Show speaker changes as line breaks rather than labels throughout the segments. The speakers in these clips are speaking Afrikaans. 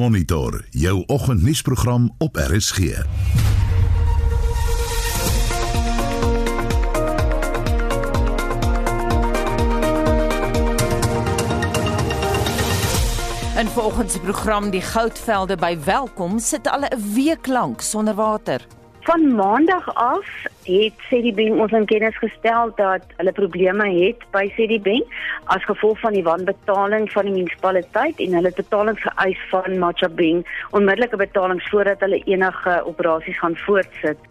Monitor jou oggendnuusprogram op RSG.
In volgens die program die goudvelde by Welkom sit al 'n week lank sonder water.
Van maandag af het Sedibeng ons in kennis gestel dat hulle probleme het by Sedibeng as gevolg van die wanbetaling van die munisipaliteit en hulle betalings geëis van Machabeng onmiddellike betalings voordat hulle enige operasies gaan voortsit.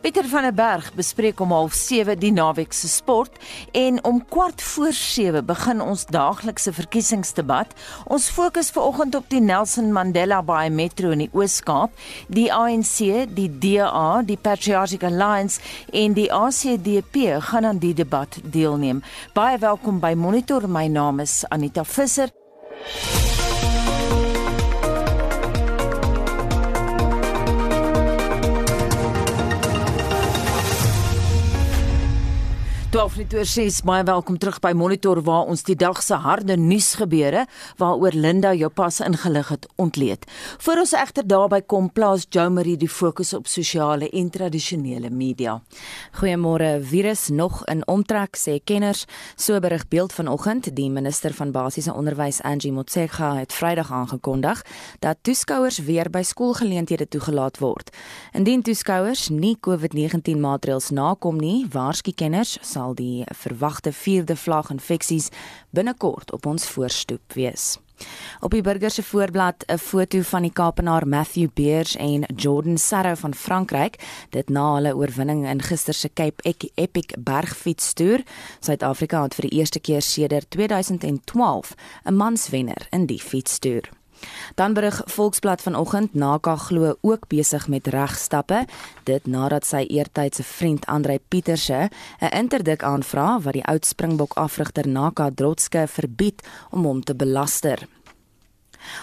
Pieter van der Berg bespreek om 07:30 die naweek se sport en om kwart voor 7 begin ons daaglikse verkiesingsdebat. Ons fokus veraloggend op die Nelson Mandela Bay Metro in die Oos-Kaap, die ANC, die DA, die Patriotic Alliance en die ACDP gaan aan die debat deelneem. Baie welkom by Monitor. My naam is Anita Visser. 12 net oor 6 baie welkom terug by Monitor waar ons die dag se harde nuus gebeure waaroor Linda jou pas ingelig het ontleed. Voor ons egter daarby kom plaas Jo Marie die fokus op sosiale en tradisionele media.
Goeiemôre, virus nog in omtrek sê kenners. So berig beeld vanoggend die minister van basiese onderwys Angie Motshekga het Vrydag aangekondig dat toeskouers weer by skoolgeleenthede toegelaat word. Indien toeskouers nie COVID-19 maatreëls nakom nie, waarsku kenners sal die verwagte vierde vlag infeksies binnekort op ons voorstoep wees. Op die burger se voorblad 'n foto van die Kaapenaar Matthew Beers en Jordan Sarro van Frankryk, dit na hulle oorwinning in gister se Cape Epic bergfietstoer. Suid-Afrika het vir die eerste keer sedert 2012 'n manswenner in die fietstoer. Dan berig Volksblad vanoggend Naka glo ook besig met regstappe dit nadat sy eertydse vriend Andrei Pieterse 'n interdik aanvra wat die oud Springbok afrigter Naka Drotske verbied om hom te belaster.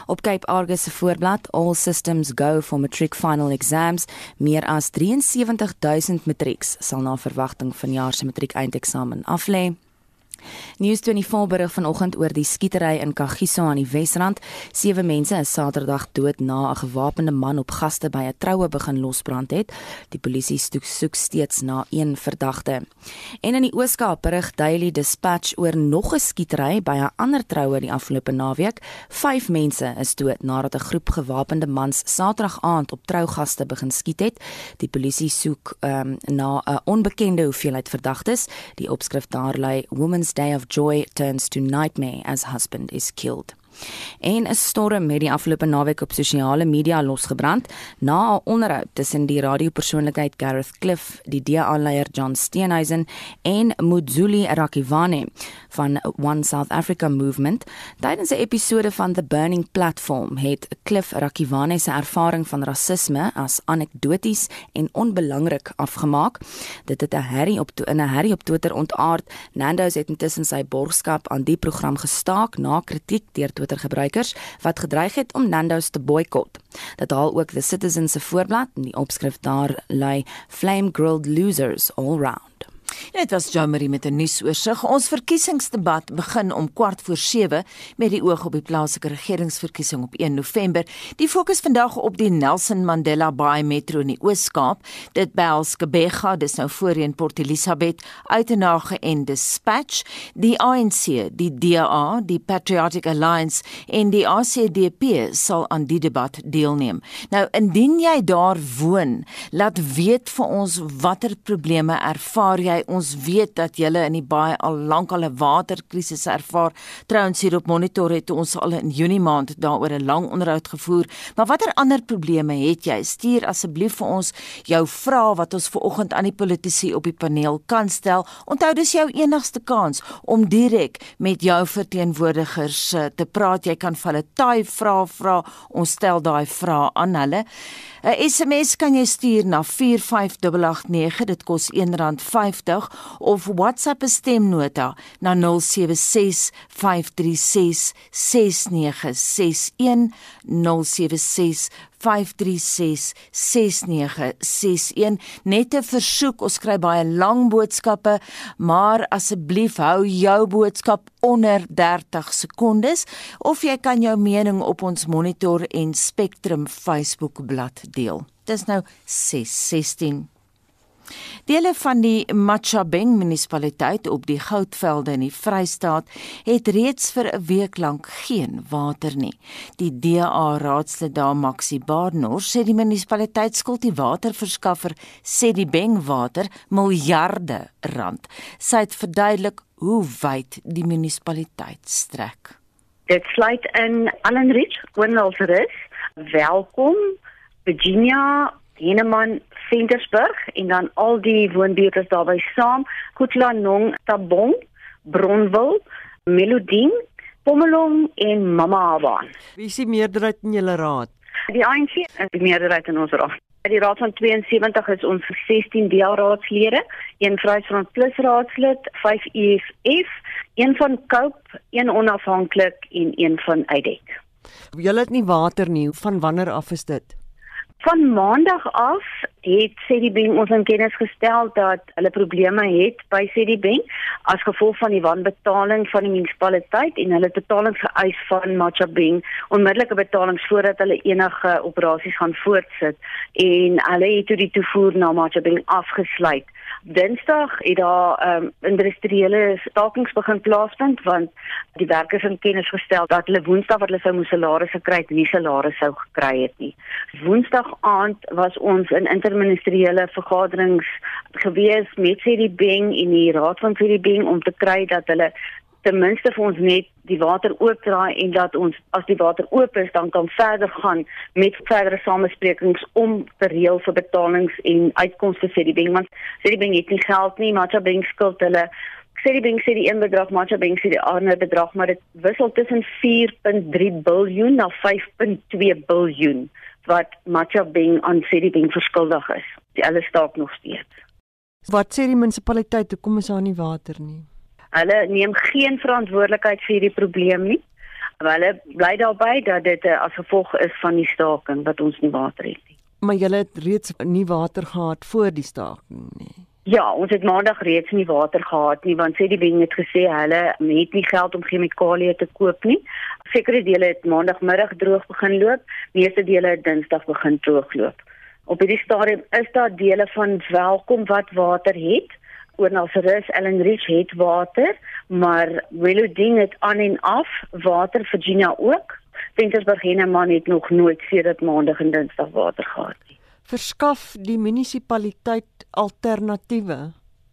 Op Cape Argus se voorblad All Systems Go for Matric Final Exams meer as 73000 matrieks sal na verwagting vanjaar se matriek eindeksamen aflê. News 24 berig vanoggend oor die skietery in Kagiso aan die Wesrand. Sewe mense is Saterdag dood na 'n gewapende man op gaste by 'n troue begin losbrand het. Die polisie soek steeds na een verdagte. En in die Oos-Kaap berig Daily Dispatch oor nog 'n skietery by 'n ander troue die afgelope naweek. Vyf mense is dood nadat 'n groep gewapende mans Saterdag aand op trougaste begin skiet het. Die polisie soek um, na 'n onbekende hoeveelheid verdagtes. Die opskrif daar lui Women's day of joy turns to nightmare as husband is killed. En 'n storm het die afgelope naweek op sosiale media losgebrand na 'n onderhoud tussen die radiopersoonlikheid Gareth Cliff, die DA-leier John Steenhuisen en Muzuli Rakiwane van One South Africa Movement. Tydens 'n episode van The Burning Platform het Cliff Rakiwane se ervaring van rasisme as anekdoties en onbelangrik afgemaak. Dit het 'n herrie op in 'n herrie op Twitter ontaard. Nando's het intussen sy borgskap aan die program gestaak na kritiek deur Twitter-gebruikers wat gedreig het om Nando's te boikot. Dit haal ook The Citizen se voorblad en die opskrif daar lui Flame Grilled Losers All Round.
Dit was Jamie met 'n nuusoorseig. Ons verkiesingsdebat begin om kwart voor 7 met die oog op die plaaslike regeringsverkiesing op 1 November. Die fokus vandag op die Nelson Mandela Bay Metro in die Oos-Kaap. Dit behels Kebega, dis nou voorheen Port Elizabeth, Uitenage en Dispatch, die ANC, die DA, die Patriotic Alliance en die ACDP sal aan die debat deelneem. Nou indien jy daar woon, laat weet vir ons watter probleme ervaar jy ons weet dat julle in die baie al lank al 'n waterkrisis ervaar. Trouens hier op monitor het ons al in Junie maand daaroor 'n lang onderhoud gevoer. Maar watter ander probleme het jy? Stuur asseblief vir ons jou vrae wat ons ver oggend aan die politici op die paneel kan stel. Onthou dis jou enigste kans om direk met jou verteenwoordigers eh, te praat. Jy kan vir hulle taai vrae vra. Ons stel daai vrae aan hulle. 'n SMS kan jy stuur na 45889. Dit kos R1.50 20 of WhatsApp 'n stemnota na 0765366961 076 5366961 net 'n versoek ons kry baie lang boodskappe maar asseblief hou jou boodskap onder 30 sekondes of jy kan jou mening op ons Monitor en Spectrum Facebook bladsy deel. Dis nou 616 Dele van die Machabeng munisipaliteit op die Goudvelde in die Vrystaat het reeds vir 'n week lank geen water nie. Die DA raadslid daar Maxi Barnor sê die munisipaliteit skuld die waterverskaffer sê die Beng water miljarde rand. Sy het verduidelik hoe wyd die munisipaliteit strek.
Dit sluit in Allenrich, Gwendolfrus, Welkom, Virginia, Heneman, Ventersburg en dan al die woonbuurte daarby saam, Kutlanong, Tabong, Bronwil, Melodien, Pommelong en Mamaabaan.
Wie is die meerderheid in julle raad?
Die ANC is die meerderheid in ons raad. Die raad van 72 is ons 16 deelraadslede, een Vryheidsfront Plus raadslid, 5 EFF, een van Cope, een onafhanklik en een van UDEC.
Julle het nie water nie. Van wanneer af is dit?
Van maandag af het Sedibeng ons in kennis gestel dat hulle probleme het by Sedibeng as gevolg van die wanbetaling van die munisipaliteit en hulle betalings geëis van Machabeng onmiddellike betalings voordat hulle enige operasies gaan voortsit en hulle het toe die toevoer na Machabeng afgesluit. Dinsdag het daar um, industriële stakings begin plaasvind want die werkers in kennis gestel dat hulle Woensdag wat hulle sou moes salarisse kry, nie salarisse sou gekry het nie. Woensdag aand was ons in interministeriële vergaderings gewees met City Bing en die raad van City Bing om te kry dat hulle ten minste vir ons net die water oopdraai en dat ons as die water oop is dan kan verder gaan met verdere samesprekings om te reël vir betalings en uitkomste vir die bank want vir die bank het nie geld nie maar bank skuld hulle sê die bank sê die een bedrag maar bank sê die ander bedrag maar dit wissel tussen 4.3 biljoen na 5.2 biljoen wat Matcha Bing aan Citibank verskuldig is. Die alles staak nog steeds.
Wat sê die munisipaliteit hoekom is daar nie water nie?
Hulle neem geen verantwoordelikheid vir hierdie probleem nie. Hulle bly daarby dat dit uh, as gevolg is van die staking dat ons nie water het nie.
Maar julle het reeds nie water gehad voor die staking nie.
Ja, ons het maandag reeds nie water gehad nie want sê die wing het gesê hulle het nie geld om chemikalieë te koop nie. Sekere dele het maandagmiddag droog begin loop, meeste dele het dinsdag begin droog loop. Op hierdie stadium is daar dele van welkom wat water het oor na Ceres Ellen Rich het water, maar Willowding het aan en af water Virginia ook. Ventersburg en man het nog nooit sedert maandag en dinsdag water gehad nie.
Verskaf die munisipaliteit alternatiewe?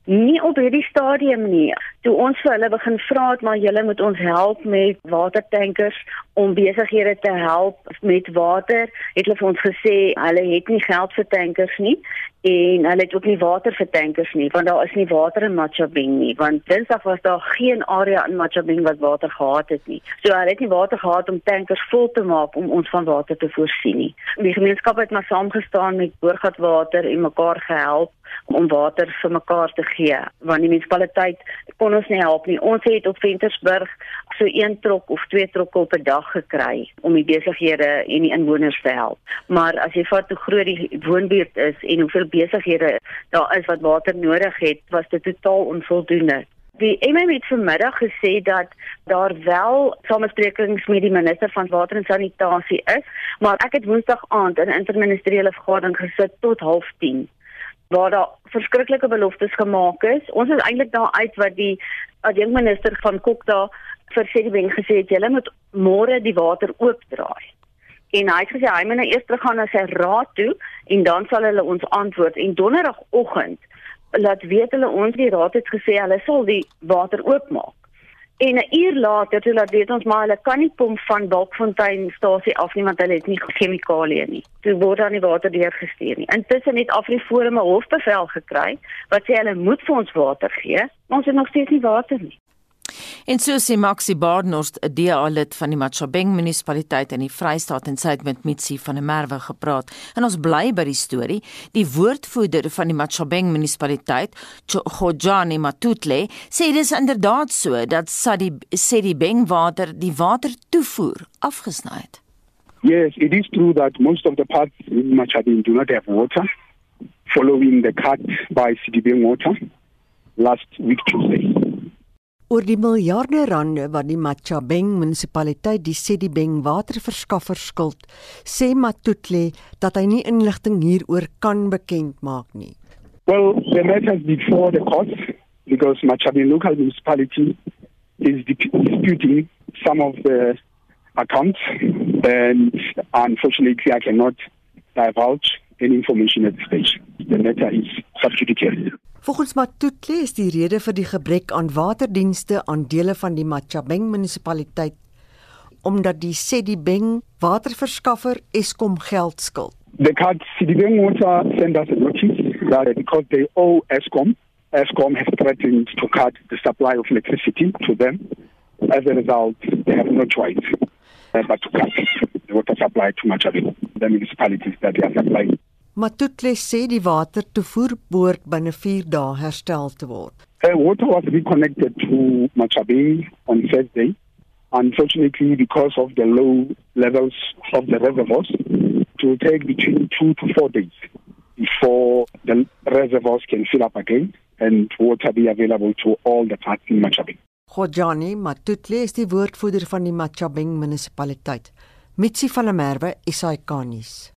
Nie op hierdie stadium nie. Toe ons vir hulle begin vra het maar julle moet ons help met watertankers om besighede te help met water, het hulle vir ons gesê hulle het nie geld vir tankers nie en hulle het ook nie water vir tankers nie want daar is nie water in Machabeng nie want dinsdag was daar geen area in Machabeng wat water gehad het nie. So hulle het nie water gehad om tankers vol te maak om ons van water te voorsien nie. Die gemeenskap het maar saamgestaan met boorgatwater en mekaar gehelp om water vir mekaar te gee want die munisipaliteit kon ons nie help nie. Ons het op Ventersburg so een trok of twee trokke op 'n dag gekry om die besighede en die inwoners te help. Maar as jy vat hoe groot die woonbuurt is en hoeveel besighede daar is wat water nodig het, was dit totaal onvoldoende. Die MM het vanmiddag gesê dat daar wel samesprekings met die minister van water en sanitasie is, maar ek het woensdag aand in 'n interministeriële vergadering gesit tot 09:30 waar daar verskriklike beloftes gemaak is. Ons is eintlik daar uit wat die adjunkminister van Kok daar vir Sedibeng gesê het, julle moet môre die water oopdraai. En hy het gesê hy moet nou eers teruggaan na sy raad toe en dan sal hulle ons antwoord en donderdagoggend laat weet hulle ons die raad het gesê hulle sal die water oopmaak. En 'n uur later toe laat weet ons maar hulle kan nie pomp van Balkfontein stasie af nie want hulle het nie chemikalieë nie. Toe word dan die water deurgestuur nie. Intussen het Afriforum 'n hofbevel gekry wat sê hulle moet vir ons water gee, ons het nog steeds nie water nie.
En so sê Maxi Badenhorst, 'n DA lid van die Machabeng munisipaliteit in die Vrystaat en sy het met Mitsi van der Merwe gepraat. En ons bly by die storie. Die woordvoerder van die Machabeng munisipaliteit, Khojani Matutle, sê dis inderdaad so dat Sadi Sedi Beng water die watertoevoer afgesny het.
Yes, it is true that most of the parts in Machabeng do not have water following the cut by Sidibeng Water last week Tuesday.
Oor die miljarde rande wat die Machabeng munisipaliteit die Sedibeng waterverskaffer skuld, sê Matutle dat hy nie inligting hieroor kan bekend maak nie.
Well, the matter is before the court because Machabeng local municipality is disputing some of the accounts and unfortunately I cannot divulge any information at this stage. The matter is sub judice.
Volgens Matutle is die rede vir die gebrek aan waterdienste aan dele van die Machabeng munisipaliteit omdat die Sedibeng waterverskaffer Eskom geld skuld.
The card Sedibeng Water sent us a notice that because they owe Eskom, Eskom has threatened to cut the supply of electricity to them. As a result, they have no choice but to cut the water supply to Machabeng, the municipalities that they are supplying.
Matutle sê die water toevoer behoort binne 4 dae herstel te word.
Uh, water was reconnected to Machabeng on Thursday. Unfortunately, because of the low levels of the reservoirs, it will take between two to four days before the reservoirs can fill up again and water be available to all the parts in Machabeng.
Khojani Matutle is die woordvoerder van die Machabeng munisipaliteit. Mitsi van der Merwe, SAK nuus.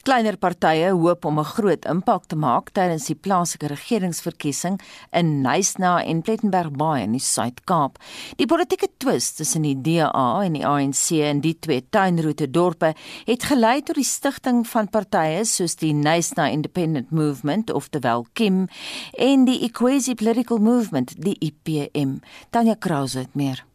Kleiner partye hoop om 'n groot impak te maak tydens die plaaslike regeringsverkiesing in Nysna en Plettenberg Bay in die Suid-Kaap. Die politieke twis tussen die DA en die ANC in die twee tuinroete dorpe het gelei tot die stigting van partye soos die Nysna Independent Movement of the Welkim en die Equasi Political Movement, die IPM. Tanya Krause het meer.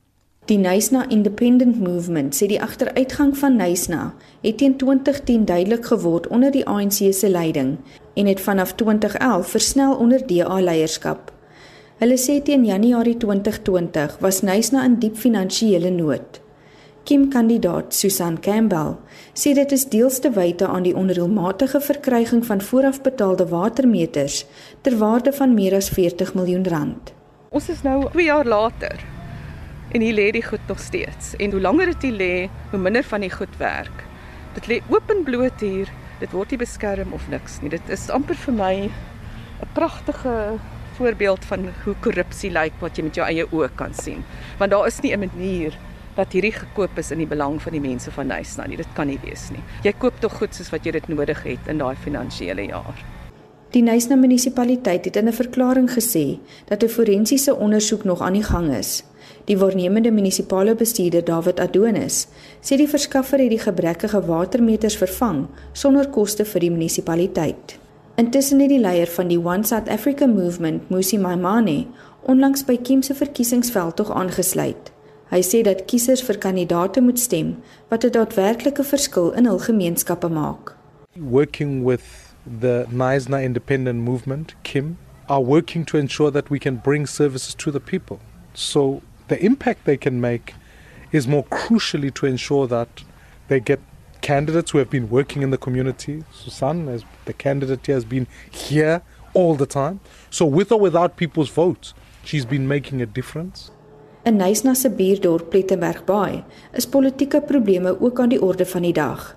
Die Nysna Independent Movement sê die agteruitgang van Nysna het teen 2010 duidelik geword onder die ANC se leiding en het vanaf 2011 versnel onder DA leierskap. Hulle sê teen Januarie 2020 was Nysna in diep finansiële nood. Kim-kandidaat Susan Campbell sê dit is deels te wyte aan die onreëlmatige verkryging van voorafbetaalde watermeters ter waarde van meer as 40 miljoen rand.
Ons is nou 2 jaar later en hier lê die goed nog steeds. En hoe langer dit lê, hoe minder van die goed werk. Dit lê openbloot hier. Dit word nie beskerm of niks nie. Dit is amper vir my 'n pragtige voorbeeld van hoe korrupsie lyk wat jy met jou eie oë kan sien. Want daar is nie 'n manier dat hierdie gekoop is in die belang van die mense van Nysna nie. Dit kan nie wees nie. Jy koop tog goed soos wat jy dit nodig het in daai finansiële jaar.
Die Nysna munisipaliteit het in 'n verklaring gesê dat 'n forensiese ondersoek nog aan die gang is. Die waarnemende munisipale bestuurder David Adonis sê die verskaffer het die gebrekkige watermeters vervang sonder koste vir die munisipaliteit. Intussen het die leier van die One South Africa Movement, Musi Maimane, onlangs by Kim se verkiesingsveld tog aangesluit. Hy sê dat kiesers vir kandidaate moet stem wat 'n daadwerklike verskil in hul gemeenskappe maak.
Working with the Naisna Independent Movement, Kim, are working to ensure that we can bring services to the people. So the impact they can make is more crucially to ensure that they get candidates who have been working in the community. Susan, as the candidate here, has been here all the time. So, with or without people's votes, she's been making a difference.
In Nysna se buurdorp Plettenberg Bay is politieke probleme ook aan die orde van die dag.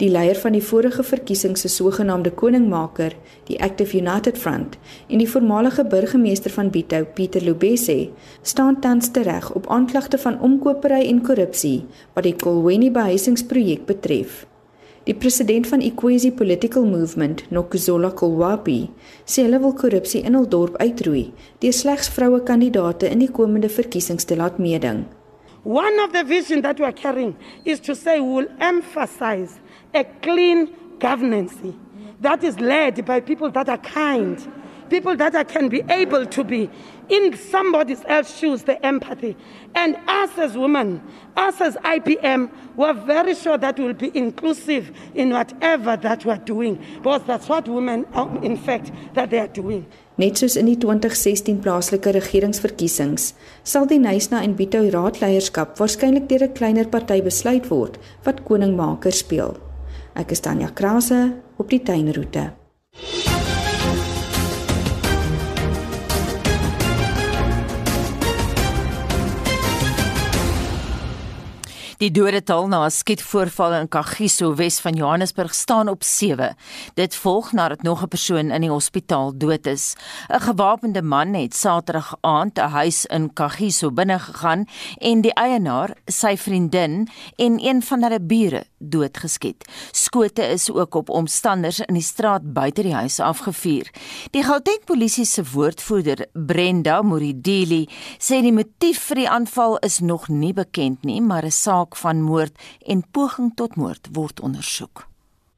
Die leier van die vorige verkiesing se sogenaamde koningmaker, die Active United Front, en die voormalige burgemeester van Bito, Pieter Lubese, staan tans tereg op aanklagte van omkopery en korrupsie wat die Kolweni behuisingsprojek betref. Die president van Equasi Political Movement, Nokuzola Kolwapi, sê hulle wil korrupsie in hul dorp uitroei deur slegs vroue kandidaate in die komende verkiesings te laat meeding.
One of the vision that we are carrying is to say we will emphasize a clean governance that is led by people that are kind, people that I can be able to be in somebody else's shoes, the empathy. And us as women, us as IPM, we're very sure that we'll be inclusive in whatever that we're doing, because that's what women, in fact, that they are doing.
Net soos in die 2016 plaaslike regeringsverkiesings, sal die Nysna en Bito raadleierskap waarskynlik deur 'n kleiner party besluit word wat koningmaker speel. Ek is Tanya Krause op die tuinroete.
Die dodetal na 'n skietvoorval in Kagiso Wes van Johannesburg staan op 7. Dit volg nadat nog 'n persoon in die hospitaal dood is. 'n Gewapende man het Saterdag aand 'n huis in Kagiso binne gegaan en die eienaar, sy vriendin en een van hulle bure doodgeskiet. Skote is ook op omstanders in die straat buite die huis afgevuur. Die Gauteng polisie se woordvoerder, Brenda Moridili, sê die motief vir die aanval is nog nie bekend nie, maar 'n saak van moord en poging tot moord word ondersoek.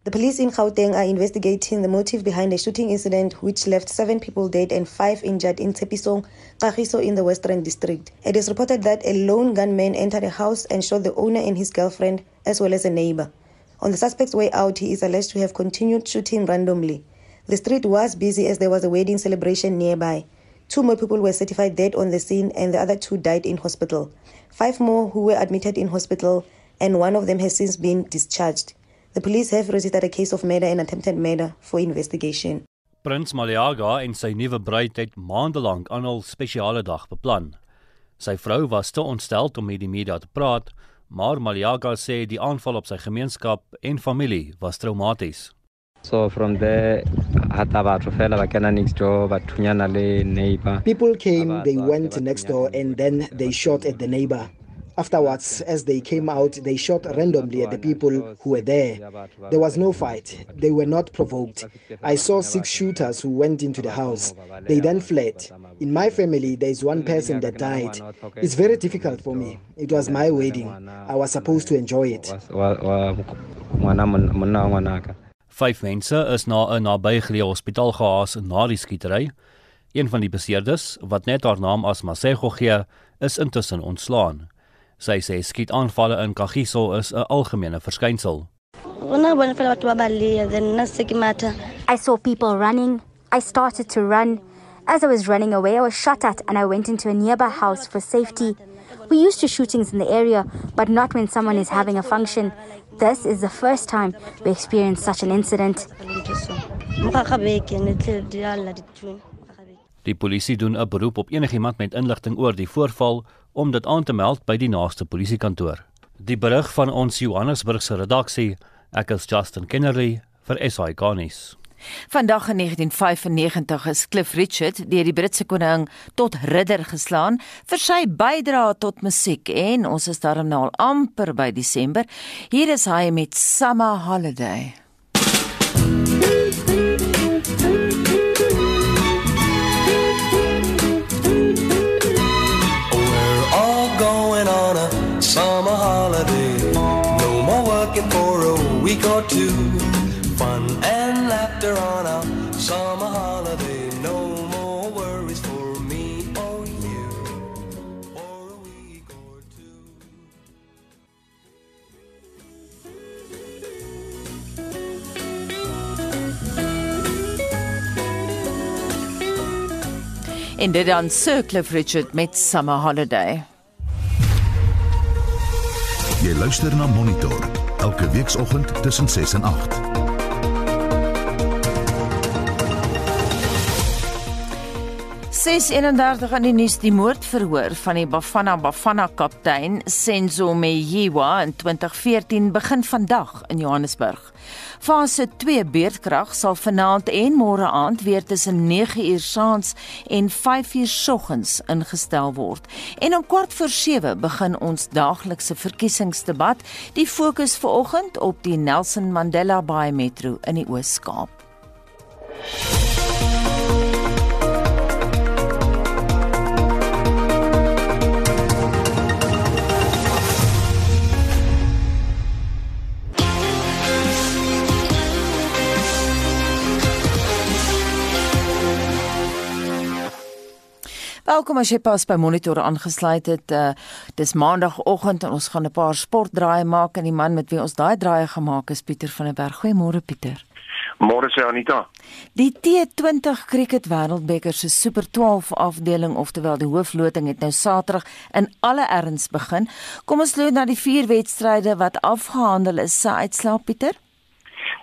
The police in Gauteng are investigating the motive behind a shooting incident which left seven people dead and five injured in Tepisong, Kagiso in the Western District. It is reported that a lone gunman entered a house and shot the owner and his girlfriend, as well as a neighbor. On the suspect's way out, he is alleged to have continued shooting randomly. The street was busy as there was a wedding celebration nearby. Two more people were certified dead on the scene, and the other two died in hospital. Five more who were admitted in hospital, and one of them has since been discharged. The police have registered a case of murder and attempted murder for investigation.
Prins Maliaga en sy nuwe bruid het maandelank aan 'n spesiale dag beplan. Sy vrou was te ontstel om met die media te praat, maar Maliaga sê die aanval op sy gemeenskap en familie was traumaties.
So from there hata batho fela ba kena next door ba thunyana le neighbor.
People came, they went next door and then they shot at the neighbor. Afterwards, as they came out, they shot randomly at the people who were there. There was no fight. They were not provoked. I saw six shooters who went into the house. They then fled. In my family, there is one person that died. It's very difficult for me. It was my wedding. I was supposed to enjoy it.
Vyf mense is na 'n nabygeleë hospitaal gehaas na die skietery. Een van die beseerdes, wat net haar naam as Masego gee, is intussen ontslaan. Sy sê skietaanvalle in Kagiso is 'n algemene verskynsel.
I saw people running. I started to run. As I was running away, I was shot at and I went into a nearby house for safety. We used to shootings in the area, but not when someone is having a function. This is the first time we experienced such an incident.
Die polisie doen 'n beroep op enigiemand met inligting oor die voorval om dit aan te meld by die naaste polisiekantoor. Die berig van ons Johannesburgse redaksie, ek is Justin Kennerly vir SI Garnis.
Vandag in 1995 is Cliff Richard deur die Britse koning tot ridder geslaan vir sy bydrae tot musiek en ons is daarom nou al amper by Desember. Hier is hy met Summer Holiday. En dit dan Sir Cliff Richard met Summer Holiday.
Jy luister na Monitor elke weekoggend tussen 6 en 8.
Ses 31 aan die nuus die moordverhoor van die Bafana Bafana kaptein Senzo Meyiwa in 2014 begin vandag in Johannesburg. Fase 2 beerdkrag sal vanaand en môre aand weer tussen 9uur saans en 5uur soggens ingestel word. En om kwart voor 7 begin ons daaglikse verkiesingsdebat. Die fokus vanoggend op die Nelson Mandela Bay Metro in die Oos-Kaap. Welkom as jy pas by Monitor aangesluit het. Uh, dis maandagooggend en ons gaan 'n paar sportdraai maak en die man met wie ons daai draai gemaak is Pieter van der Berg. Goeiemôre Pieter.
Môre sê Anita.
Die T20 Cricket Wêreldbeker se Super 12 afdeling, oftewel die hoofloting het nou Saterdag in alle erns begin. Kom ons loop na die vier wedstryde wat afgehandel is. Se uitslae Pieter?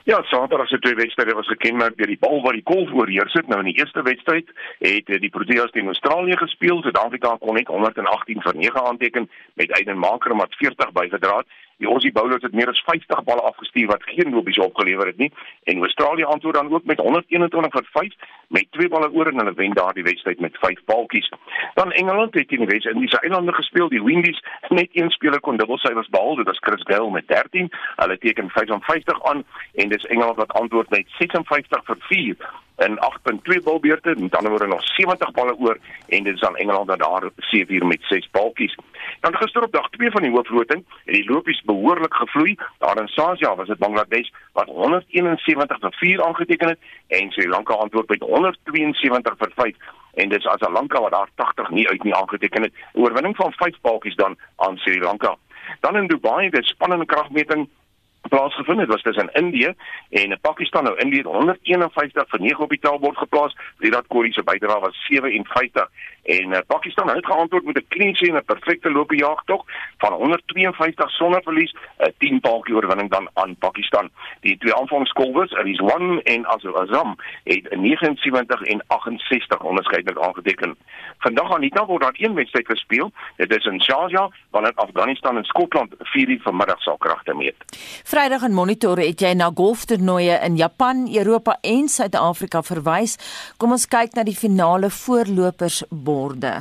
Ja, Saterdag se twee wedstryde was gekenmerk deur die bal wat die golf oorheers het. Nou in die eerste wedstryd het die Proteas teen Australië gespeel. Suid-Afrika kon net 118 vir 9 aanteken met Aiden Marker wat 40 bygedra het. Die Aussie bowlers het meer as 50 balle afgestuur wat geen lopies opgelewer het nie en Australië antwoord dan ook met 121 vir 5 met twee balle oor en hulle wen daardie wedstryd met 5 balkies. Dan Engeland het teen die Wes-Indiese eilande gespeel. Die Windies net een speler kon dubbelsyfers behaal, dit was Chris Gayle met 13. Hulle teken 55 aan en dis Engeland wat antwoord met 56 vir 4 in 8.2 balbeurte, met ander woorde nog 70 balle oor en dit is aan Engeland dat daar 7 met 6 balkies. Dan gister op dag 2 van die hoofloting het die lopies behoorlik gevloei. Daar in Sasia was dit Bangladesh wat 171 vir 4 aangeteken het en Sri Lanka antwoord met 172 vir 5 en dit is as Lanka wat daar 80 nie uit nie aangeteken het. Oorwinning van 5 balkies dan aan Sri Lanka. Dan in Dubai, die spannende kragmeting plaasgevind het was tussen Indië en Pakistan nou Indië 151 vir 9 op die taalbord geplaas Virat Kohli se bydrae was 57 en uh, Pakistan het geantwoord met 'n clean sheet en 'n perfekte loopjaag tog van 152 sonder verlies 'n 10 paaltjie oorwinning dan aan Pakistan. Die twee aanvangskolwers Rizwan en Azam het 79 en 68 onderskeidelik aangeteken. Vandag aan Nita word daar een wedstryd gespeel. Dit is in Sharjah wanneer Afghanistan en Skotland 4 uur vanmiddag sal kragte meet
Vrydag in Monitor het jy na golftoernooie in Japan, Europa en Suid-Afrika verwys. Kom ons kyk na die finale voorlopersborde.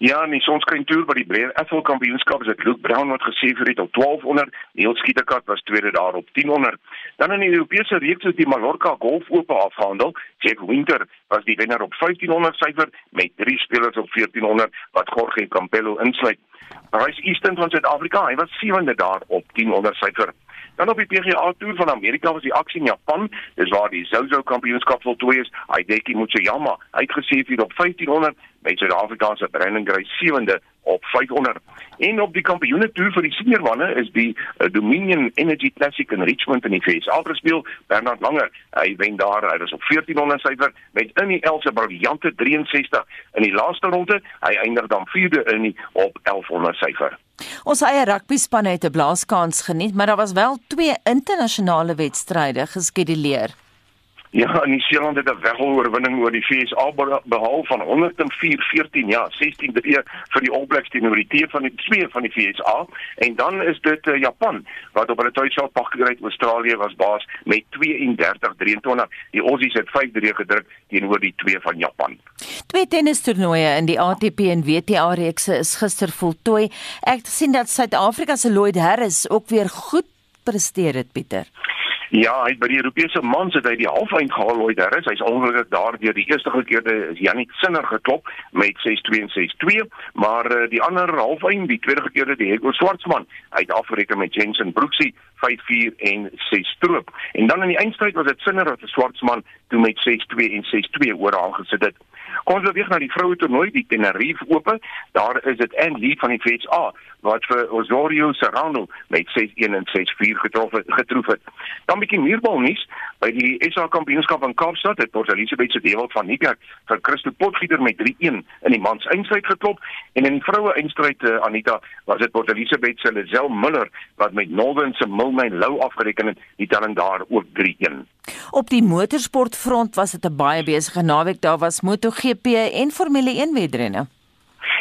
Ja, nee, ons kan toer by die Breër Ethel Kampioenskap is dit Luke Brown wat gesê vir het op 1200, Neil Skieterkat was tweede daar op 1000. Dan in die Europese reeks het die Mallorca Golf Ope afgehandel. Jeff Winter was die wenner op 1500 syfer met drie spelers op 1400 wat Jorge Campello insluit. Bryce Easton van Suid-Afrika, hy was sewende daar op 1000 syfer. Dan op die PGA Tour van Amerika was die aksie in Japan. Dis waar die Zozo Kampioenskap voltooi is. Hideki Matsuyama uitgesê vir op 1500 met Suid-Afrika se Brandon Grace sewende op 500. En op die kampioene toer vir die senior manne is die uh, Dominion Energy Classic in Richmond in die VS. Algespeel Bernard Langer, hy wen daar, hy was op 1400 syfer met in die Else briljante 63 in die laaste ronde. Hy eindig dan vierde in die op 1100 syfer.
Ons eie rugby span het 'n blaaskans geniet, maar daar was wel twee internasionale wedstryde geskeduleer.
Ja, New Zealand het 'n wegoorwinning oor die VSA behaal van 104-14, ja, 16-3 vir die All Blacks teenoor die teer van die twee van die VSA en dan is dit uh, Japan wat op hulle tuisveld pak gekry het Australië was baas met 32-23. Die Aussies het 5-3 gedruk teenoor die twee van Japan.
Twee tennistoernooie in die ATP en WTA reekse is gister voltooi. Ek sien dat Suid-Afrika se Lloyd Harris ook weer goed presteer het, Pieter.
Ja, hy by die Europese mans het hy die halfeind gehaal ooit daar is. Hy's ongelukkig daar deur die eerste gekeerde Jannik Sinner geklop met 6-2 en 6-2, maar uh, die ander halfeind, die tweede gekeerde die Hugo Swartsman, hy het afgereken met Jensen Brooksie 5-4 en 6 stroop. En dan in die eindstryd was dit Sinner wat die Swartsman toe met 6-2 en 6-2 oor aangesit het. Ons beweeg na die vroue toernooi, die Tenerife Ope. Daar is dit Anne Lee van die FSA wat vir Osorio Serrano met 6-1 en 6-4 getrof het, getroof het. Dan 'n bietjie muurbal nuus by die SA Kampioenskap in Kaapstad het Port Elizabeth se Dewald van Niekerk vir Christo Potgieter met 3-1 in die mans eindstryd geklop en in die vroue eindstryd uh, Anita was dit Port Elizabeth se Lazel Miller wat met Northern se Milne Lou afgereken het, die telling daar ook 3-1.
Op die motorsportfront was dit 'n baie besige naweek. Daar was MotoGP en Formule 1 wedrenne.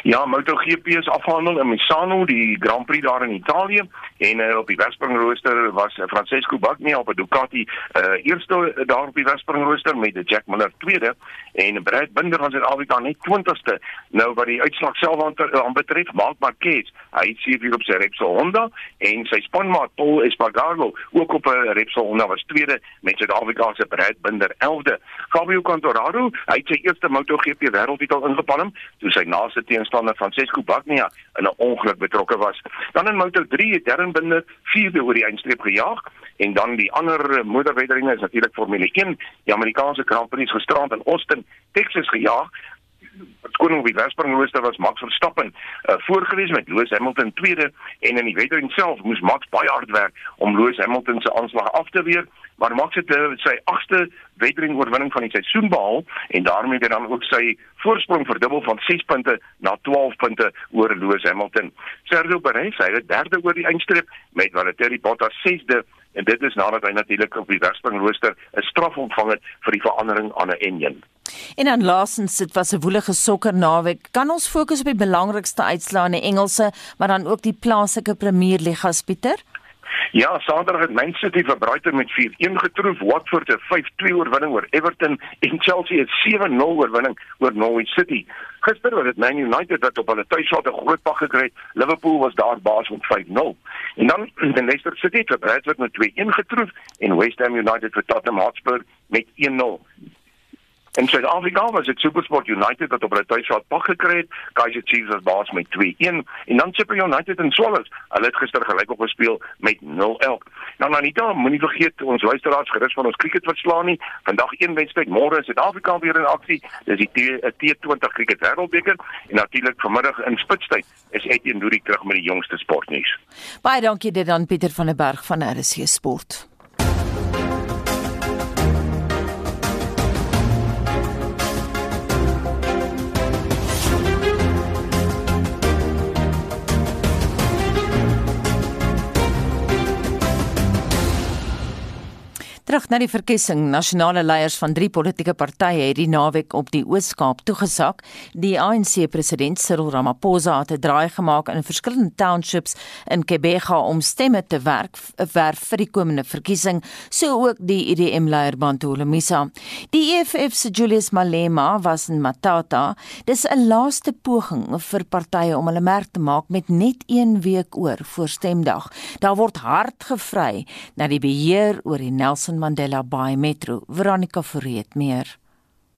Ja, MotoGP is afhandel in Misano, die Grand Prix daar in Italië en uh, op die Wespringrooster was uh, Francesco Bagnaia op 'n Ducati uh, eerste daar op die Wespringrooster met Jack Miller tweede en Brad Binder van Suid-Afrika net 20ste. Nou wat die uitslag self aan betref, Marc Marquez, hy het sewe op sy Repsol Honda en sy spanmaat Paul Espargaro ook op 'n Repsol Honda was tweede met Suid-Afrika se Brad Binder 11de. Fabio Quartararo, hy het sy eerste MotoGP wêreldtitel ingepalm toe sy naaste teenstander Francesco Bagnaia in 'n ongeluk betrokke was. Dan in Moto3 het Darren Binder vierde oor die eindstreep gejaag en dan die ander motorwedrenne is natuurlik Formule 1. Die Amerikaanse Grand Prix gisterand in Austin, Texas gejaag koning op die Wesspringrooster was Max Verstappen uh, voorgewees met Lewis Hamilton tweede en in die wedren self moes Max baie hard werk om Lewis Hamilton se aanslag af te weer maar Max het uh, sy 8ste wedren oorwinning van die seisoen behaal en daarmee het hy dan ook sy voorsprong verdubbel van 6 punte na 12 punte oor Lewis Hamilton. Sergio Perez hy het derde oor die eindstreep met Valtteri Bottas sesde en dit is nadat hy natuurlik op die Wesspringrooster 'n straf ontvang het vir die verandering aan 'n enjin.
En dan laasens, dit was 'n woelige sokkernaweek. Kan ons fokus op die belangrikste uitslae in die Engelse, maar dan ook die plaaslike Premier Liga, Pieter?
Ja, Saterdag het Man City vir Brighton met 4-1 getroof, Watford 'n 5-2 oorwinning oor Everton en Chelsea 'n 7-0 oorwinning oor Norwich City. Gister was dit Man United wat op hulle tuisveld 'n groot pak gekry het. Liverpool was daar baas met 5-0. En dan die Leicester City het Bradford met 2-1 getroof en West Ham United vir Tottenham Hotspur met 1-0. In Suid-Afrika was dit SuperSport United wat op hulle tuisveld pak gekry het. Kaizer Chiefs was baas met 2-1 en dan Super United en Swallows. Hulle het gister gelyk op gespeel met 0-11. Nou Anita, moenie vergeet ons luisteraars gerus van ons cricket verslaan nie. Vandag een wedstryd, môre is Suid-Afrika weer in aksie. Dis die T20 cricket wêreldbeker en natuurlik vanmiddag in Spitstyd is Etienne Nuri terug met die jongste sportnuus.
Baie dankie dit aan Pieter van der Berg van RC Sport. Terug na die verkiesing. Nasionale leiers van drie politieke partye het die naweek op die Oos-Kaap toegesak. Die ANC-president Cyril Ramaphosa het 'n draai gemaak in verskillende townships in Kebega om stemme te werk werf vir die komende verkiesing, so ook die IDM-leier Bantu Lemisa. Die EFF se Julius Malema was in Matata. Dis 'n laaste poging vir partye om hulle merk te maak met net 1 week oor voor stemdag. Daar word hard gevry na die beheer oor die Nelson Mandela Bay Metro. Veronica Forreet meer.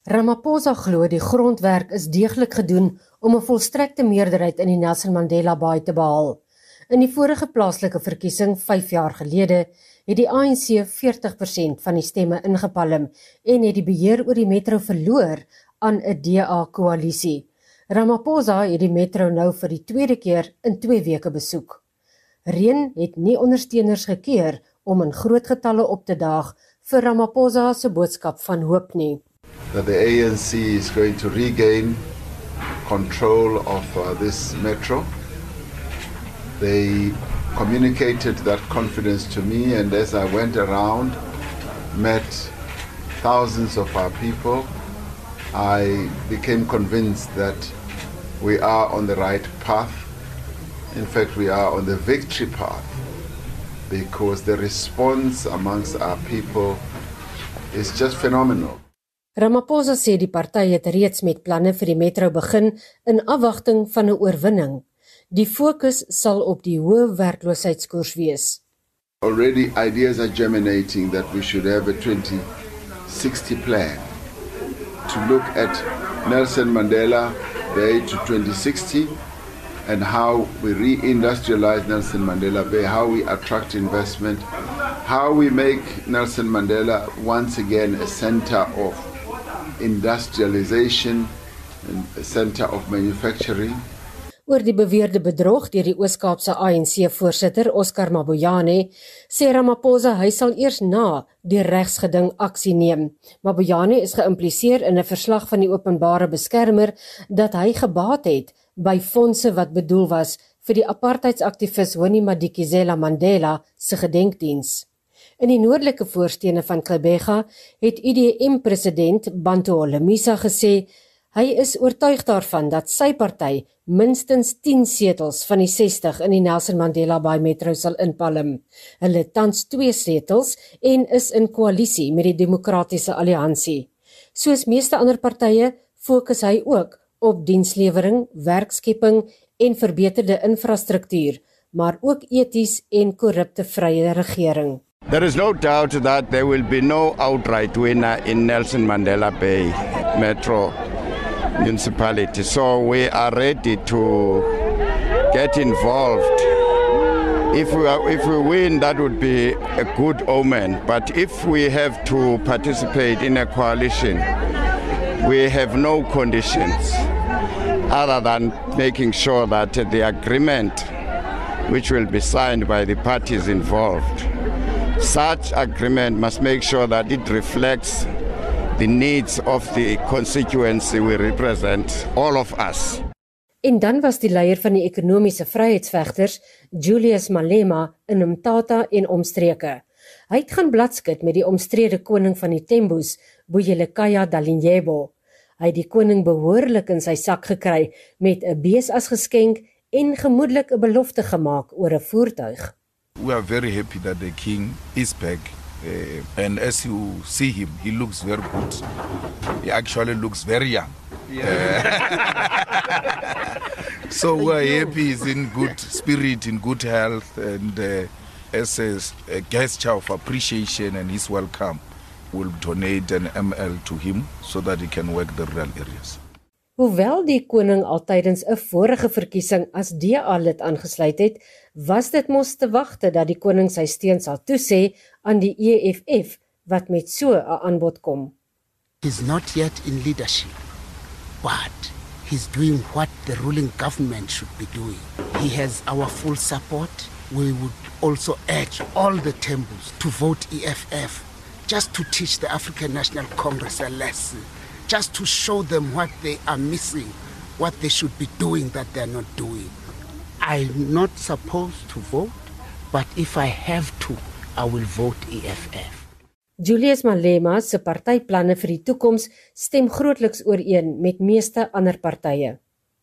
Ramaphosa glo die grondwerk is deeglik gedoen om 'n volstrekte meerderheid in die Nelson Mandela Bay te behaal. In die vorige plaaslike verkiesing 5 jaar gelede het die ANC 40% van die stemme ingepalm en het die beheer oor die metro verloor aan 'n DA-koalisie. Ramaphosa het die metro nou vir die tweede keer in 2 weke besoek. Reën het nie ondersteuners gekeer om in groot getalle op te daag vir Ramaphosa se boodskap van hoop nie.
That the ANC is going to regain control of uh, this metro. They communicated that confidence to me and as I went around met thousands of our people I became convinced that we are on the right path. In fact, we are on the victory path. Because the response amongst our people is just phenomenal.
Ramaphosa sê die party het reeds met planne vir die metro begin in afwagting van 'n oorwinning. Die fokus sal op die hoë werkloosheidskoers wees.
Already ideas are germinating that we should have a 2060 plan to look at Nelson Mandela Bay to 2060 and how we reindustrialize Nelson Mandela Bay, how we attract investment, how we make Nelson Mandela once again a center of industrialization and a center of manufacturing.
Oor die beweerde bedrog deur die Oos-Kaapse ANC-voorsitter Oscar Mabuyane, sê Ramaphosa hy sal eers na die regsgeding aksie neem. Mabuyane is geïmpliseer in 'n verslag van die openbare beskermer dat hy gebaat het by fondse wat bedoel was vir die apartheidsaktivis Winnie Madikizela Mandela se gedenkdiens. In die noordelike voorstene van Kebega het IDM president Bantu Holomisa gesê hy is oortuig daarvan dat sy party minstens 10 setels van die 60 in die Nelson Mandela Bay Metro sal inpalm. Hulle tans 2 setels en is in koalisie met die Demokratiese Alliansie. Soos meeste ander partye fokus hy ook op dienslewering, werkskepping en verbeterde infrastruktuur, maar ook eties en korrupte vrye regering.
There is no doubt that there will be no outright winner in Nelson Mandela Bay Metro municipality. So we are ready to get involved. If we, are, if we win, that would be a good omen. But if we have to participate in a coalition, we have no conditions other than making sure that the agreement which will be signed by the parties involved such agreement must make sure that it reflects the needs of the constituency we represent all of us
En dan was die leier van die ekonomiese vryheidsvegters, Julius Malema, in Mthatha en omstreke. Hy het gaan bladskit met die omstrede koning van die Tembus, Boyelekaya Dalinyebo. Hy het die koning behoorlik in sy sak gekry met 'n bees as geskenk en gemoedelik 'n belofte gemaak oor 'n voertuig.
We are very happy that the king is back. Uh, and as you see him, he looks very good. He actually looks very young. Yeah. so we are happy he's in good spirit, in good health, and uh, as a, a gesture of appreciation and his welcome, we'll donate an ML to him so that he can work the rural areas.
Hoewel die koning al tydens 'n vorige verkiesing as DA lid aangesluit het, was dit mos te wagte dat die koning sy steun sal toesê aan die EFF wat met so 'n aanbod kom.
He's not yet in leadership, but he's doing what the ruling government should be doing. He has our full support. We would also urge all the temples to vote EFF just to teach the African National Congress a lesson, just to show them what they are missing, what they should be doing that they're not doing. I'm not supposed to vote, but if I have to, I will vote EFF.
Julius Malema se partyplanne vir die toekoms stem grootliks ooreen met meeste ander partye.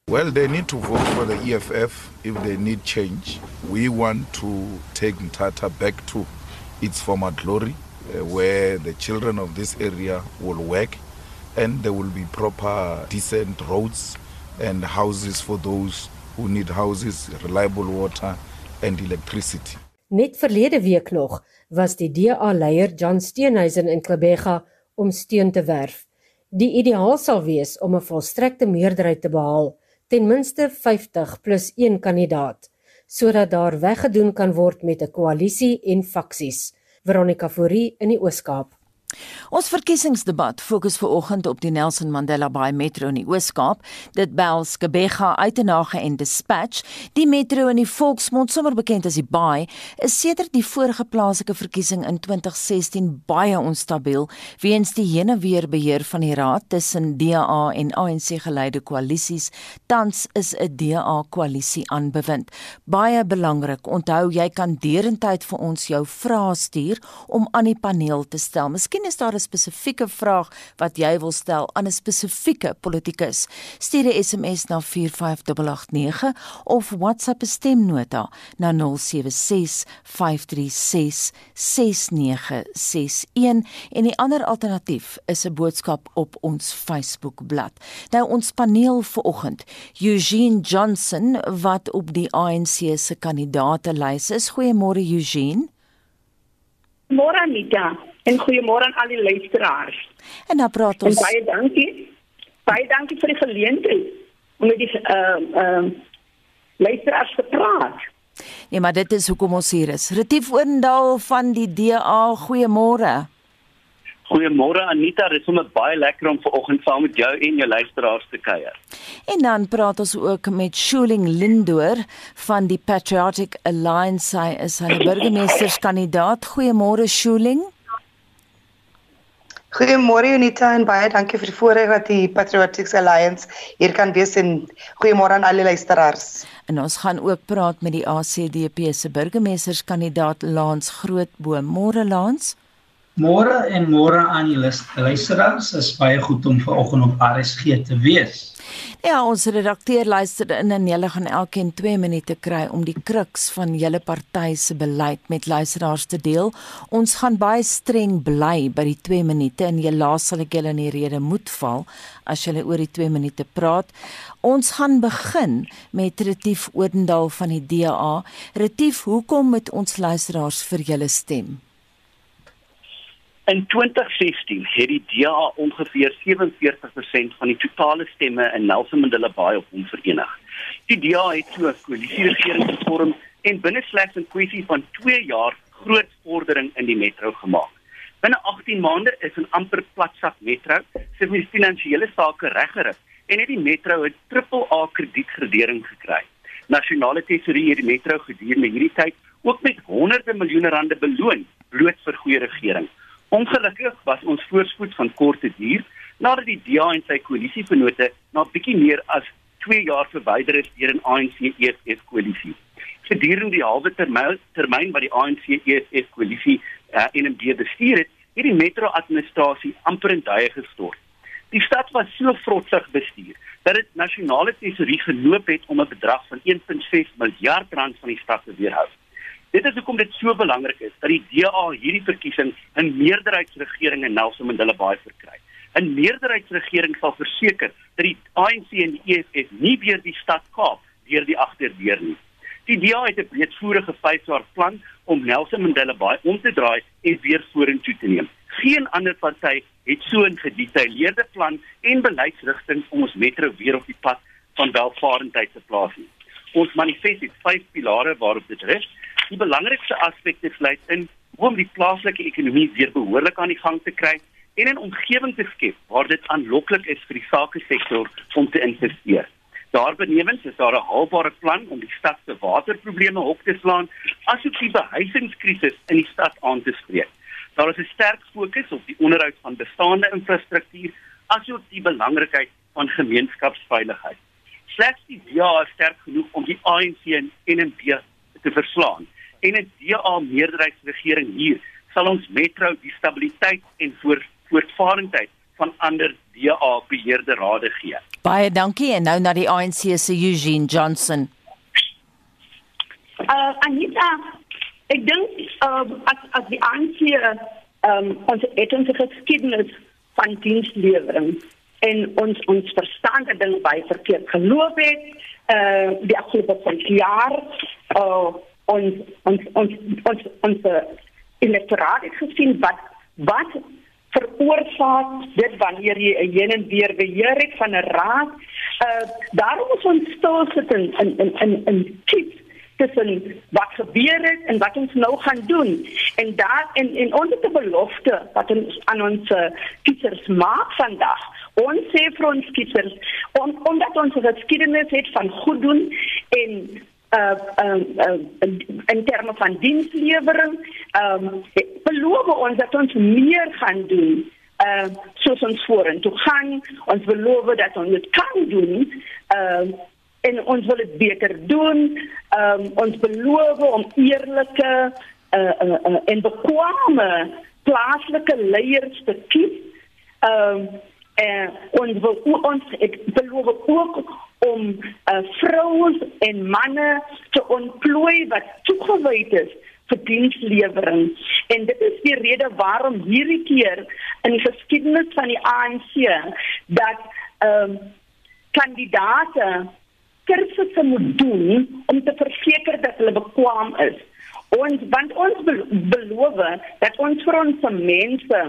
Well, they need to vote for the EFF if they need change. We want to take Mtata back to its former glory, where the children of this area will work and there will be proper, decent roads and houses for those who need houses, reliable water and electricity.
Net verlede week nog was die DA-leier John Steenhuisen in Klebega om steun te werf. Die ideaal sal wees om 'n volstrekte meerderheid te behaal, ten minste 50 plus 1 kandidaat, sodat daar weggedoen kan word met 'n koalisie en faksies. Veronica Fourie in die Oos-Kaap.
Ons verkiesingsdebat fokus veraloggend op die Nelson Mandela Bay Metro in die Oos-Kaap. Dit bels Gebega Uitenage en Dispatch. Die metro in die volksmond sommer bekend as die Bay, is sedert die vorige plaaslike verkiesing in 2016 baie onstabiel weens die heen en weer beheer van die raad tussen DA en ANC geleide koalisies. Tans is 'n DA koalisie aanbewind. Baie belangrik, onthou jy kan derentyd vir ons jou vrae stuur om aan die paneel te stel. Miskien Miskien is daar 'n spesifieke vraag wat jy wil stel aan 'n spesifieke politikus. Stuur 'n SMS na 45889 of WhatsApp 'n stemnota na 0765366961 en die ander alternatief is 'n boodskap op ons Facebookblad. Nou ons paneel vanoggend, Eugene Johnson wat op die ANC se kandidaatelys is. Goeiemôre Eugene.
Môre Anita. En goeiemôre aan al die luisteraars.
En dan praat ons.
En baie dankie. Baie dankie vir die geleentheid om met die ehm uh, ehm uh, luisteraars te praat.
Nee, maar dit is hoekom ons hier is. Retief Oendal van die DA, goeiemôre.
Goeiemôre Anita, dit is sommer baie lekker om vanoggend saam met jou en jou luisteraars te kuier.
En dan praat ons ook met Shuling Lindoor van die Patriotic Alliance. Hy is 'n burgemeesterskandidaat. Goeiemôre Shuling.
Goeiemôre Unita en baie dankie vir die voorreg wat die Patriotic Alliance hier kan wees en goeiemôre aan al die luisteraars.
En ons gaan ook praat met die ACDP se burgemeesterskandidaat Lans Grootboom. Môre Lans.
Môre en môre aan die luisteraars. Is baie goed om vanoggend op RSG te wees.
Ja, ons redakteur luister in en hulle gaan elkeen 2 minute kry om die kruks van julle party se beleid met luisteraars te deel. Ons gaan baie streng bly by die 2 minute en jy laat sal ek julle in die rede moet val as julle oor die 2 minute praat. Ons gaan begin met Retief Odendaal van die DA. Retief, hoekom moet ons luisteraars vir julle stem?
In 2016 het die DA ongeveer 47% van die totale stemme in Nelson Mandela Bay op hom verenig. Die DA het so 'n koalisieregering gevorm en binne slegs 'n kwessie van 2 jaar groot vordering in die metro gemaak. Binne 18 maande is 'n amper platsak metro se finansiële sake reggerig en het die metro 'n triple A kredietgradering gekry. Nasionale Tesourier het die metro gedurende hierdie tyd ook met honderde miljoene rande beloon bloot vir goeie regering. Ongelukkig was ons voorspoed van korte duur nadat die DA en sy koalisievennote na bietjie meer as 2 jaar verwyder is deur 'n ANC-EFF koalisie. Gedurende die halwe termyn termyn wat die ANC-EFF koalisie uh, en in die bestuur het, het die metro-administrasie amper in duie gestort. Die stad was so vrotsig bestuur dat dit nasionale tesourier geloop het om 'n bedrag van 1.6 miljard rand van die stad te weerhou. Dit is hoekom dit so belangrik is dat die DA hierdie verkiesing 'n meerderheidsregering in Nelson Mandela Bay verkry. 'n Meerderheidsregering sal verseker dat die ANC en die EFF nie weer die stad Kaap deur die agterdeur nie. Die DA het 'n breedvoerige 5-jaar plan om Nelson Mandela Bay om te draai en weer vorentoe te neem. Geen ander party het so 'n gedetailleerde plan en beleidsrigting om ons metro weer op die pad van welvarendheid te plaas nie. Ons manifest het vyf pilare waarop dit rus. Die belangrikste aspekte sluit in hoe om die plaaslike ekonomie weer behoorlik aan die gang te kry en 'n omgewing te skep waar dit aanloklik is vir die sake sektor om te investeer. Daarbenewens is daar 'n haalbare plan om die stad se waterprobleme op te slaan, asook die behuisingskrisis in die stad aan te spreek. Daar is 'n sterk fokus op die onderhoud van bestaande infrastruktuur, asook die belangrikheid van gemeenskapsveiligheid. Slegs die DA is sterk genoeg om die ANC en NMB te verslaan. En 'n DA meerderheidsregering hier sal ons metro die stabiliteit en voort, voortvarendheid van ander DA beheerde rade gee.
Baie dankie en nou na die ANC se Eugene Johnson.
Uh Anita, ek dink uh as as die ANC um ons etensige geskiedenis van dienslewering en ons ons verstande ding by verkeerd geloop het uh die afgelope 5 jaar uh ons ons ons ons ons elektoraat het gesien wat wat veroorsaak dit wanneer jy 'n heen en weer beheer het van 'n raad. Uh daarom moet ons stil sit in in in in, in kies tussen wat gebeur het en wat ons nou gaan doen. En daar en en ons het 'n belofte wat ons aan ons uh, kiesers maak vandag. Ons sê vir ons kiesers on, omdat ons 'n geskiedenis het van goed doen en uh uh, uh in terme van dienslewering um, beloof ons dat ons meer gaan doen uh soos ons vorentoe gaan. Ons beloof dat ons dit kan doen ehm uh, en ons wil dit beter doen. Um, ons beloof om eerlike uh, uh, uh en bekwame plaaslike leiers te kies. Um, en ons wil ons beloof ook om uh, vrouens en manne te ontplooi wat toegewyd is vir dienslewering. En dit is die rede waarom hierdie keer in die geskiedenis van die ANC dat ehm um, kandidate kursusse moet doen om te verseker dat hulle bekwam is. Ons want ons beloof dat ons vir ons mense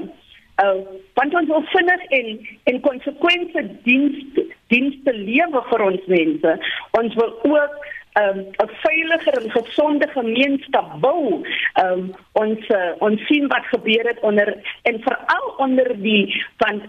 uh, want ons wil vinnig en en konsekwente diens dienste lewe vir ons mense. Ons wil ook um, 'n um, veiliger en gesonde gemeenskap bou. Um, ons uh, ons sien wat gebeur het onder en veral onder die van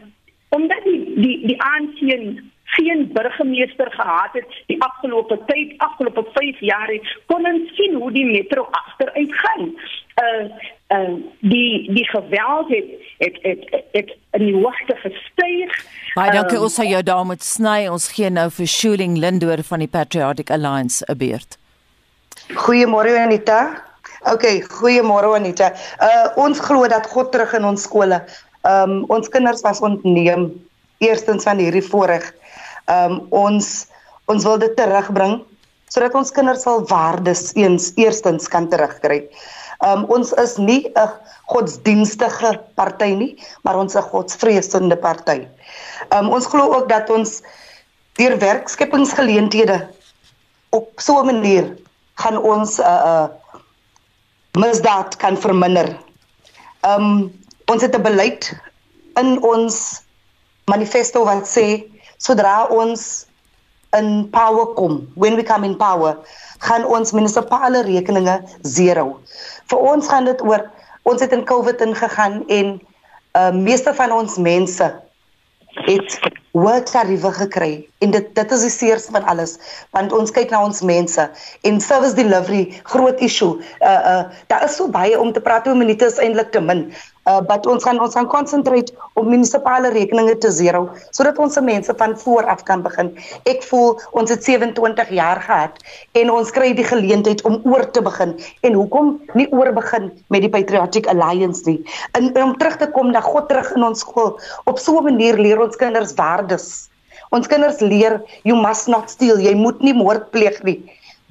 omdat die die die aansien geen burgemeester gehad het die afgelope tyd afgelope 5 jaar het kon ons sien hoe die metro agteruit gaan. Uh uh die die geweld het het het, het, in die hoogte gestyg.
Baie dankie um, ons sal jou daar moet sny. Ons gee nou vir Shuling Lindoor van die Patriotic Alliance 'n beurt.
Goeiemôre Anita. OK, goeiemôre Anita. Uh ons glo dat God terug in ons skole. Um ons kinders was ontneem eerstens van hierdie voorreg Ehm um, ons ons wil dit terugbring sodat ons kinders sal waardes eens eerstens kan terugkry. Ehm um, ons is nie 'n godsdienstige party nie, maar ons is 'n godsvreesende party. Ehm um, ons glo ook dat ons deur werkskepingsgeleenthede op so 'n manier gaan ons 'n uh, uh, misdaad kan verminder. Ehm um, ons het 'n beleid in ons manifesto wat sê sodra ons in power kom, when we come in power, gaan ons munisipale rekeninge zero. Vir ons gaan dit oor Ons het in COVID ingegaan en uh meeste van ons mense het work tariewe gekry en dit dit is die seerste van alles want ons kyk na ons mense en service delivery groot issue. Uh uh daar is so baie om te praat oor minute is eintlik te min uh but ons gaan ons gaan concentrate op munisipale rekeninge te zero sodat ons se mense van voor af kan begin. Ek voel ons het 27 jaar gehad en ons kry die geleentheid om oor te begin. En hoekom nie oor begin met die Patriotic Alliance nie? En om terug te kom na God terug in ons skool. Op so 'n manier leer ons kinders waardes. Ons kinders leer you must not steal. Jy moet nie moord pleeg nie.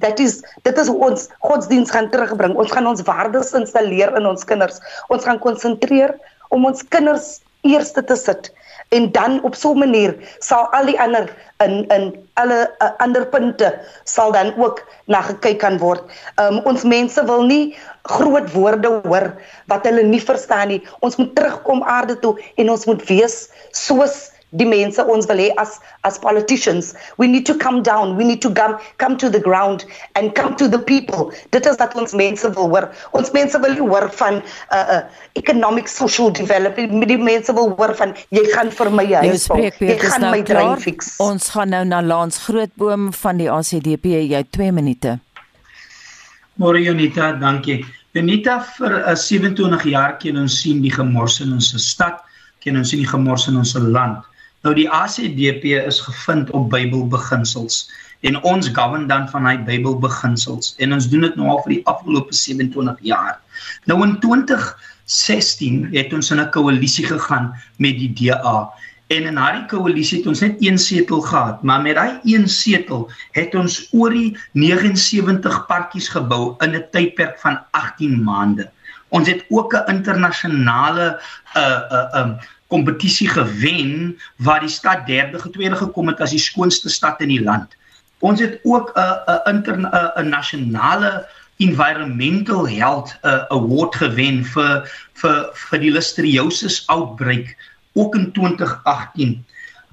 Dit is dit is hoe ons godsdiens gaan terugbring. Ons gaan ons waardes installeer in ons kinders. Ons gaan konsentreer om ons kinders eerste te sit en dan op so 'n manier sal al die ander in in alle uh, ander punte sal dan ook na gekyk kan word. Um ons mense wil nie groot woorde hoor wat hulle nie verstaan nie. Ons moet terugkom aarde toe en ons moet wees soos die mense ons wil hê as as politicians we need to come down we need to come come to the ground and come to the people. Dit is wat ons mense wil hoor. Ons mense wil nie hoor van uh, uh economic social development. Die mense wil hoor van jy gaan vir my huis bou jy gaan
nou
my drain fix.
Ons gaan nou na Lans Grootboom van die ACDP jy 2 minute.
Môre Jonita. Dankie. Jonita vir 'n uh, 27 jaar ken ons sien die gemors in ons stad ken ons sien die gemors in ons land Nou die ACDP is gevind op Bybelbeginsels en ons govern dan van hy Bybelbeginsels en ons doen dit nou al vir die afgelope 27 jaar. Nou in 2016 het ons in 'n koalisie gegaan met die DA en in daardie koalisie het ons net een setel gehad, maar met daai een setel het ons oor die 79 parkies gebou in 'n tydperk van 18 maande. Ons het ook 'n internasionale uh uh um kompetisie gewen waar die stad derde getweede gekom het as die skoonste stad in die land. Ons het ook 'n 'n 'n nasionale environmental health uh, award gewen vir vir vir die listeriosis outbreak ook in 2018.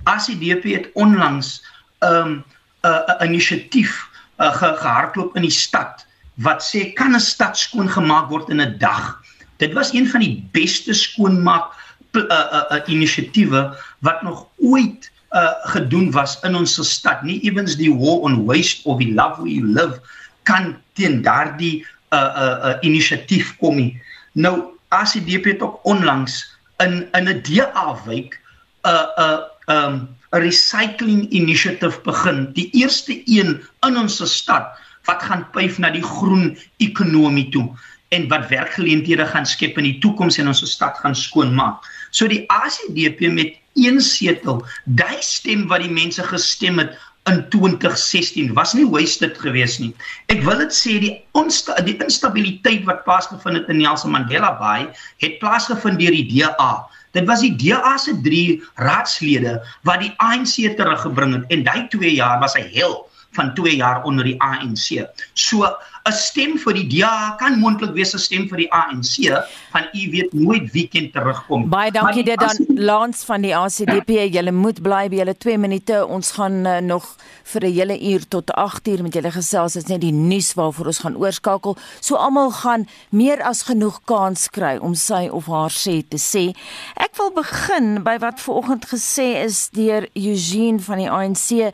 ACDP het onlangs 'n um, 'n inisiatief uh, ge, gehardloop in die stad wat sê kan 'n stad skoon gemaak word in 'n dag. Dit was een van die beste skoonmaak uh, uh, uh, inisiatiewe wat nog ooit uh, gedoen was in ons stad. Nie ewens die war on waste of the love where you live kan teen daardie uh, uh, uh, inisiatief kom nie. Nou ACDP het ook onlangs in in 'n DA wijk 'n uh, 'n uh, um 'n recycling initiative begin. Die eerste een in ons stad wat gaan pyf na die groen ekonomie toe en wat werkgeleenthede gaan skep in die toekoms en ons stad gaan skoonmaak. So die ACDP met een setel, daai stem wat die mense gestem het in 2016 was nie wasted geweest nie. Ek wil dit sê die onsta die instabiliteit wat plaasgevind het in Nelson Mandela Bay het plaasgevind deur die DA. Dit was die DA se 3 raadslede wat die ANC teruggebring het en daai 2 jaar was hy heel van 2 jaar onder die ANC. So 'n stem vir die DA kan moontlik wees 'n stem vir die ANC van u weet nooit wie kan terugkom.
Baie dankie dit dan Lans van die ACDP. Julle moet bly by julle 2 minute. Ons gaan uh, nog vir 'n hele uur tot 8 uur met julle gesels. Dit is net die nuus waarvoor ons gaan oorskakel. So almal gaan meer as genoeg kans kry om sy of haar sê te sê. Ek wil begin by wat vanoggend gesê is deur Eugene van die ANC.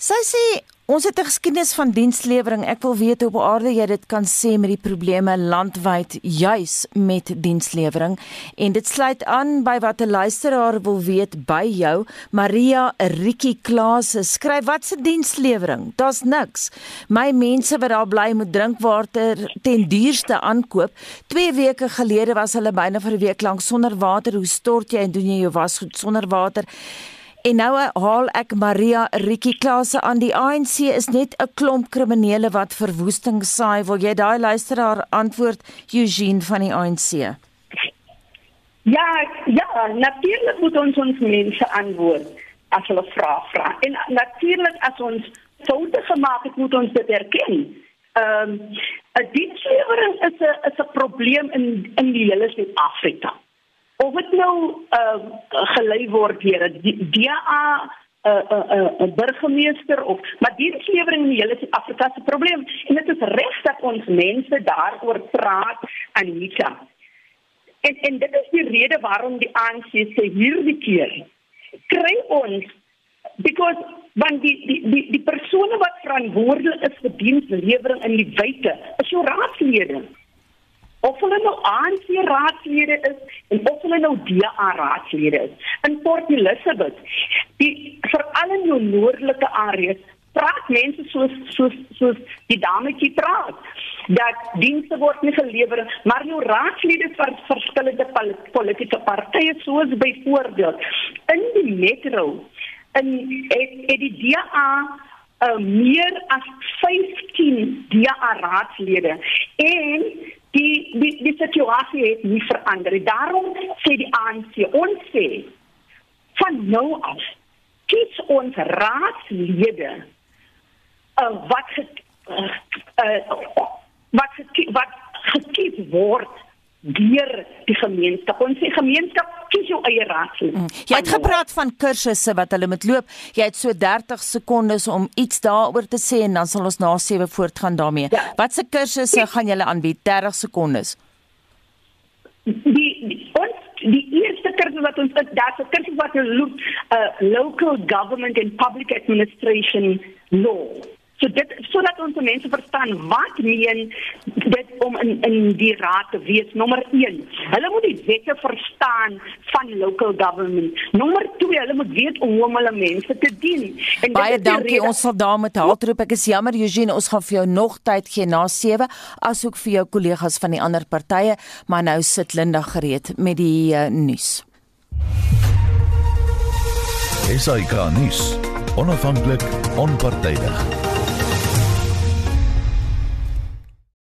Sy sê ons het 'n geskiedenis van dienslewering. Ek wil weet op aarde jy dit kan sê met die probleme landwyd juis met dienslewering en dit sluit aan by wat 'n luisteraar wil weet by jou. Maria Rietjie Klaas skryf wat se dienslewering? Daar's niks. My mense wat daar bly moet drinkwater ten duurste aankoop. 2 weke gelede was hulle byna vir 'n week lank sonder water. Hoe stort jy en doen jy jou was goed sonder water? En nou haal ek Maria Rietjie Klase aan die ANC is net 'n klomp kriminele wat verwoesting saai. Wil jy daai luisteraar antwoord Eugene van die ANC?
Ja, ja, natuurlik moet ons ons mense antwoord as hulle vra vra. En natuurlik as ons foute gemaak het, moet ons dit erken. Ehm um, 'n dienslewering is 'n is 'n probleem in in die hele Suid-Afrika of dit nou uh, gelei word deur 'n DA 'n 'n 'n burgemeester of maar dienslewering in die hele Suid-Afrika se probleem en dit is reg dat ons mense daaroor praat Anita En en dit is die rede waarom die ANC sê hierdie keer kry ons because want die die die die persone wat verantwoordelik is vir dienslewering in die wyte is jou raadslede. Of hulle nou ANC raadslede is en of hulle nou DA raadslede is. In Port Elizabeth, die veral in jou noordelike areas praat mense soos soos soos die dametjie praat dat dienste word nie gelewer maar jou raadslede van verskillende politieke partye soos byvoorbeeld in die metro in het, het die DA uh, meer as 15 DA raadslede en die die die situasie het nie verander daarom sê die ANC ons sê van nou af kies ons raadslede uh, wat ge, uh, uh, wat ge, wat gekies word deur die gemeenskap. Ons sê gemeenskap kies jou eie raadslid. Mm.
Jy het gepraat van kursusse wat hulle moet loop. Jy het so 30 sekondes om iets daaroor te sê en dan sal ons na 7 voortgaan daarmee. Ja. Wat se kursusse gaan julle aanbied? 30 sekondes.
Die, die ons die eerste kursus wat ons daar's 'n kursus wat hulle loop uh, local government and public administration law. So dit sodat ons mense verstaan wat meen dit om in in die raad te wees. Nommer 1. Hulle moet die wette verstaan van local government. Nommer 2, hulle moet weet hoe om hulle mense te dien.
En baie dankie. Rede... Ons sal daarmee haltroep. Ek is jammer Eugene, ons gaan vir jou nog tyd gee na 7 asook vir jou kollegas van die ander partye, maar nou sit Linda gereed met die uh, nuus.
Esai Kahnis, onafhanklik, onpartydig.